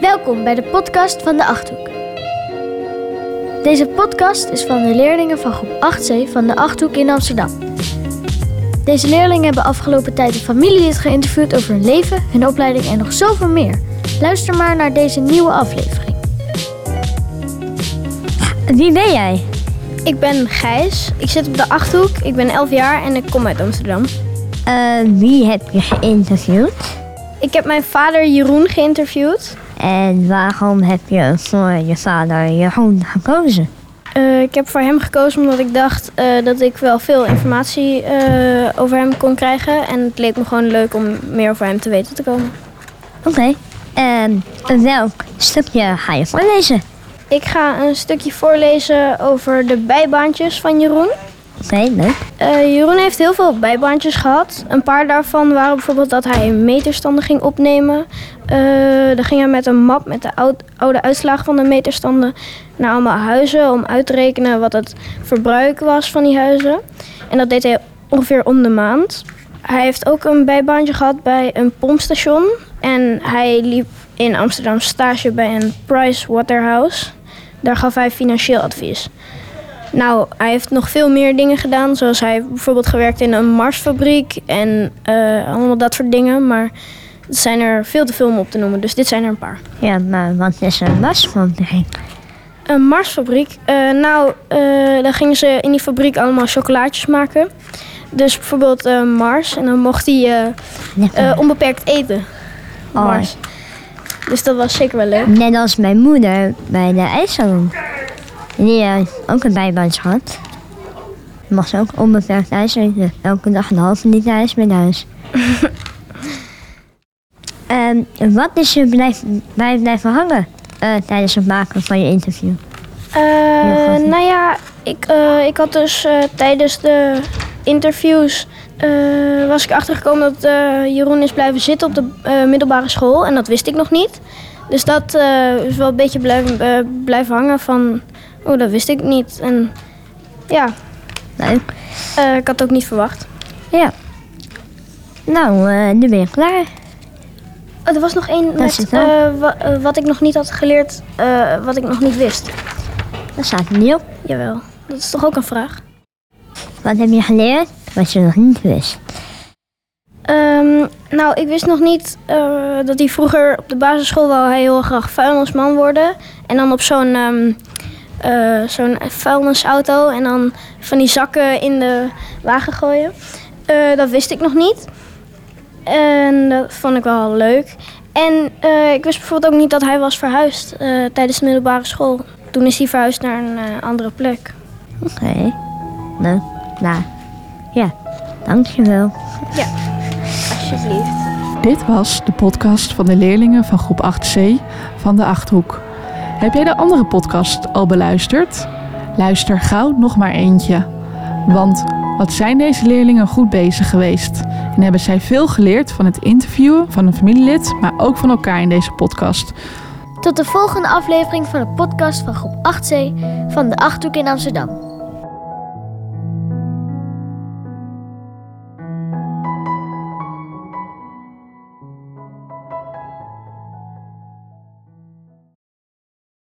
Welkom bij de podcast van de Achthoek. Deze podcast is van de leerlingen van groep 8C van de Achthoek in Amsterdam. Deze leerlingen hebben afgelopen tijd een familielid geïnterviewd over hun leven, hun opleiding en nog zoveel meer. Luister maar naar deze nieuwe aflevering. Wie ben jij? Ik ben Gijs. Ik zit op de Achthoek. Ik ben 11 jaar en ik kom uit Amsterdam. Eh, wie heb je geïnterviewd? Ik heb mijn vader Jeroen geïnterviewd. En waarom heb je voor je vader Jeroen gekozen? Eh, ik heb voor hem gekozen omdat ik dacht eh, dat ik wel veel informatie eh, over hem kon krijgen. En het leek me gewoon leuk om meer over hem te weten te komen. Oké. En welk stukje ga je voorlezen? Ik ga een stukje voorlezen over de bijbaantjes van Jeroen. Oké, leuk. Eh, Jeroen heeft heel veel bijbaantjes gehad. Een paar daarvan waren bijvoorbeeld dat hij meterstanden ging opnemen. Eh, dan ging hij met een map met de oud- oude uitslagen van de meterstanden naar allemaal huizen om uit te rekenen wat het verbruik was van die huizen. En dat deed hij ongeveer om de maand. Hij heeft ook een bijbaantje gehad bij een pompstation. En hij liep in Amsterdam stage bij een Price Waterhouse. Daar gaf hij financieel advies. Nou, hij heeft nog veel meer dingen gedaan. Zoals hij bijvoorbeeld gewerkt in een Marsfabriek en eh, allemaal dat soort dingen. Maar het zijn er veel te veel om op te noemen, dus dit zijn er een paar. Ja, maar wat is een wasfabriek? Een Marsfabriek. eh, nou, eh dan gingen ze in die fabriek allemaal chocolaatjes maken. Dus bijvoorbeeld Mars. En dan mocht hij onbeperkt eten. Oh. Mars. Dus dat was zeker wel leuk. Net als mijn moeder bij de ijssalon. Die ook een bijbaantje gehad. Mag ze ook onbeperkt ijs eten. Elke dag een halve liter ijs met huis. En wat is je blijf, bij blijven hangen eh, tijdens het maken van je interview? Gaaf. nou ja, ik, eh, ik had dus tijdens de interviews was ik achtergekomen dat Jeroen is blijven zitten op de middelbare school. En dat wist ik nog niet. Dus dat is wel een beetje blijven, blijven hangen van, oh dat wist ik niet. En ja, Leuk. eh, ik had het ook niet verwacht. Ja. Nou, eh, nu ben je klaar. Oh, er was nog één Dat met wel. eh, wa- wat ik nog niet had geleerd, wat ik nog niet wist. Dat staat er niet op. Jawel, dat is toch ook een vraag? Wat heb je geleerd wat je nog niet wist? Ehm, nou, ik wist nog niet dat hij vroeger op de basisschool hij heel graag vuilnisman worden. En dan op zo'n ehm, eh, zo'n vuilnisauto en dan van die zakken in de wagen gooien. Eh, dat wist ik nog niet. En dat vond ik wel leuk. En eh, ik wist bijvoorbeeld ook niet dat hij was verhuisd eh, tijdens de middelbare school. Toen is hij verhuisd naar een eh, andere plek. Oké. Nou, nou. Ja, dankjewel. Alsjeblieft. Dit was de podcast van de leerlingen van groep 8C van de Achthoek. Heb jij de andere podcast al beluisterd? Luister gauw nog maar eentje. Want wat zijn deze leerlingen goed bezig geweest? En hebben zij veel geleerd van het interviewen van een familielid, maar ook van elkaar in deze podcast. Tot de volgende aflevering van de podcast van groep 8C van de Achthoek in Amsterdam.